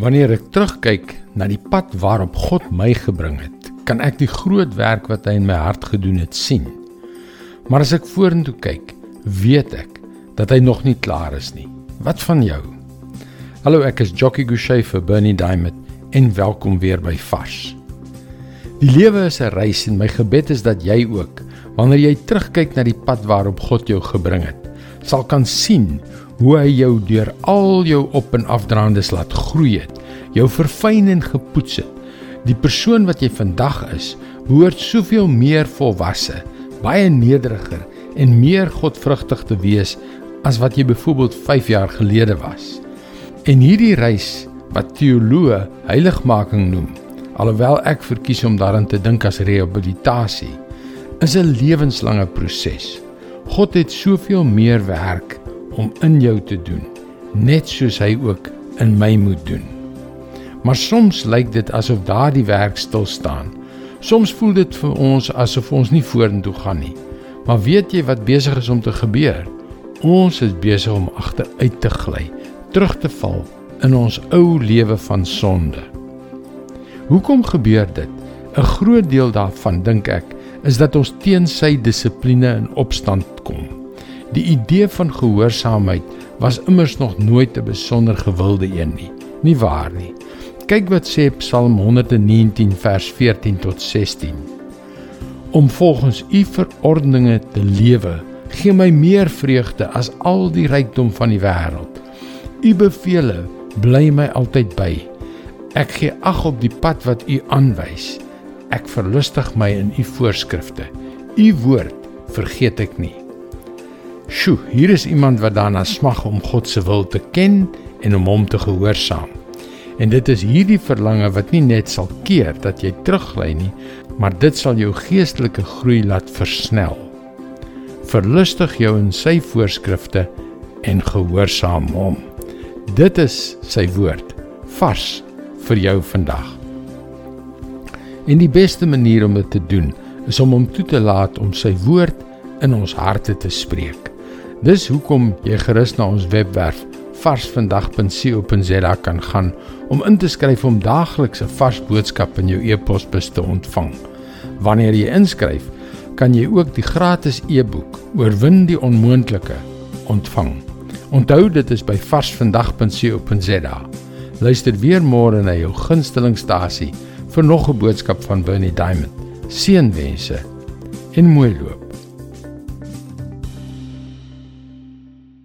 Wanneer ek terugkyk na die pad waarop God my gebring het, kan ek die groot werk wat hy in my hart gedoen het sien. Maar as ek vorentoe kyk, weet ek dat hy nog nie klaar is nie. Wat van jou? Hallo, ek is Jockey Gouchee vir Bernie Diamond en welkom weer by Vars. Die lewe is 'n reis en my gebed is dat jy ook, wanneer jy terugkyk na die pad waarop God jou gebring het, sal kan sien hoe hy jou deur al jou op en afdraandes laat groei het, jou verfyn en gepoets het. Die persoon wat jy vandag is, behoort soveel meer volwasse, baie nederiger en meer godvrugtig te wees as wat jy byvoorbeeld 5 jaar gelede was. En hierdie reis wat teoloë heiligmaking noem, alhoewel ek verkies om daaraan te dink as rehabilitasie, is 'n lewenslange proses. God het soveel meer werk om in jou te doen, net soos hy ook in my moet doen. Maar soms lyk dit asof daardie werk stil staan. Soms voel dit vir ons asof ons nie vorentoe gaan nie. Maar weet jy wat besig is om te gebeur? Ons is besig om agteruit te gly, terug te val in ons ou lewe van sonde. Hoekom gebeur dit? 'n Groot deel daarvan dink ek is dat ons teen sy dissipline in opstand kom. Die idee van gehoorsaamheid was immers nog nooit 'n besonder gewilde een nie. Nie waar nie. Kyk wat sê Psalm 119 vers 14 tot 16. Om volgens u verordeninge te lewe, gee my meer vreugde as al die rykdom van die wêreld. U beveel bly my altyd by. Ek gee ag op die pad wat u aanwys. Ek verlustig my in u voorskrifte. U woord vergeet ek nie. Sjoe, hier is iemand wat daarna smag om God se wil te ken en om hom te gehoorsaam. En dit is hierdie verlange wat nie net sal keer dat jy teruggly nie, maar dit sal jou geestelike groei laat versnel. Verlustig jou in sy voorskrifte en gehoorsaam hom. Dit is sy woord vars vir jou vandag. En die beste manier om dit te doen is om hom toe te laat om sy woord in ons harte te spreek. Dis hoekom jy gerus na ons webwerf varsvandag.co.za kan gaan om in te skryf om daagliks 'n vars boodskap in jou e-posbus te ontvang. Wanneer jy inskryf, kan jy ook die gratis e-boek Oorwin die onmoontlike ontvang. Onthou dit is by varsvandag.co.za. Luister weer môre na jou gunstelingstasie vir nog 'n boodskap van Bernie Diamond. Seënwense en mooi loop.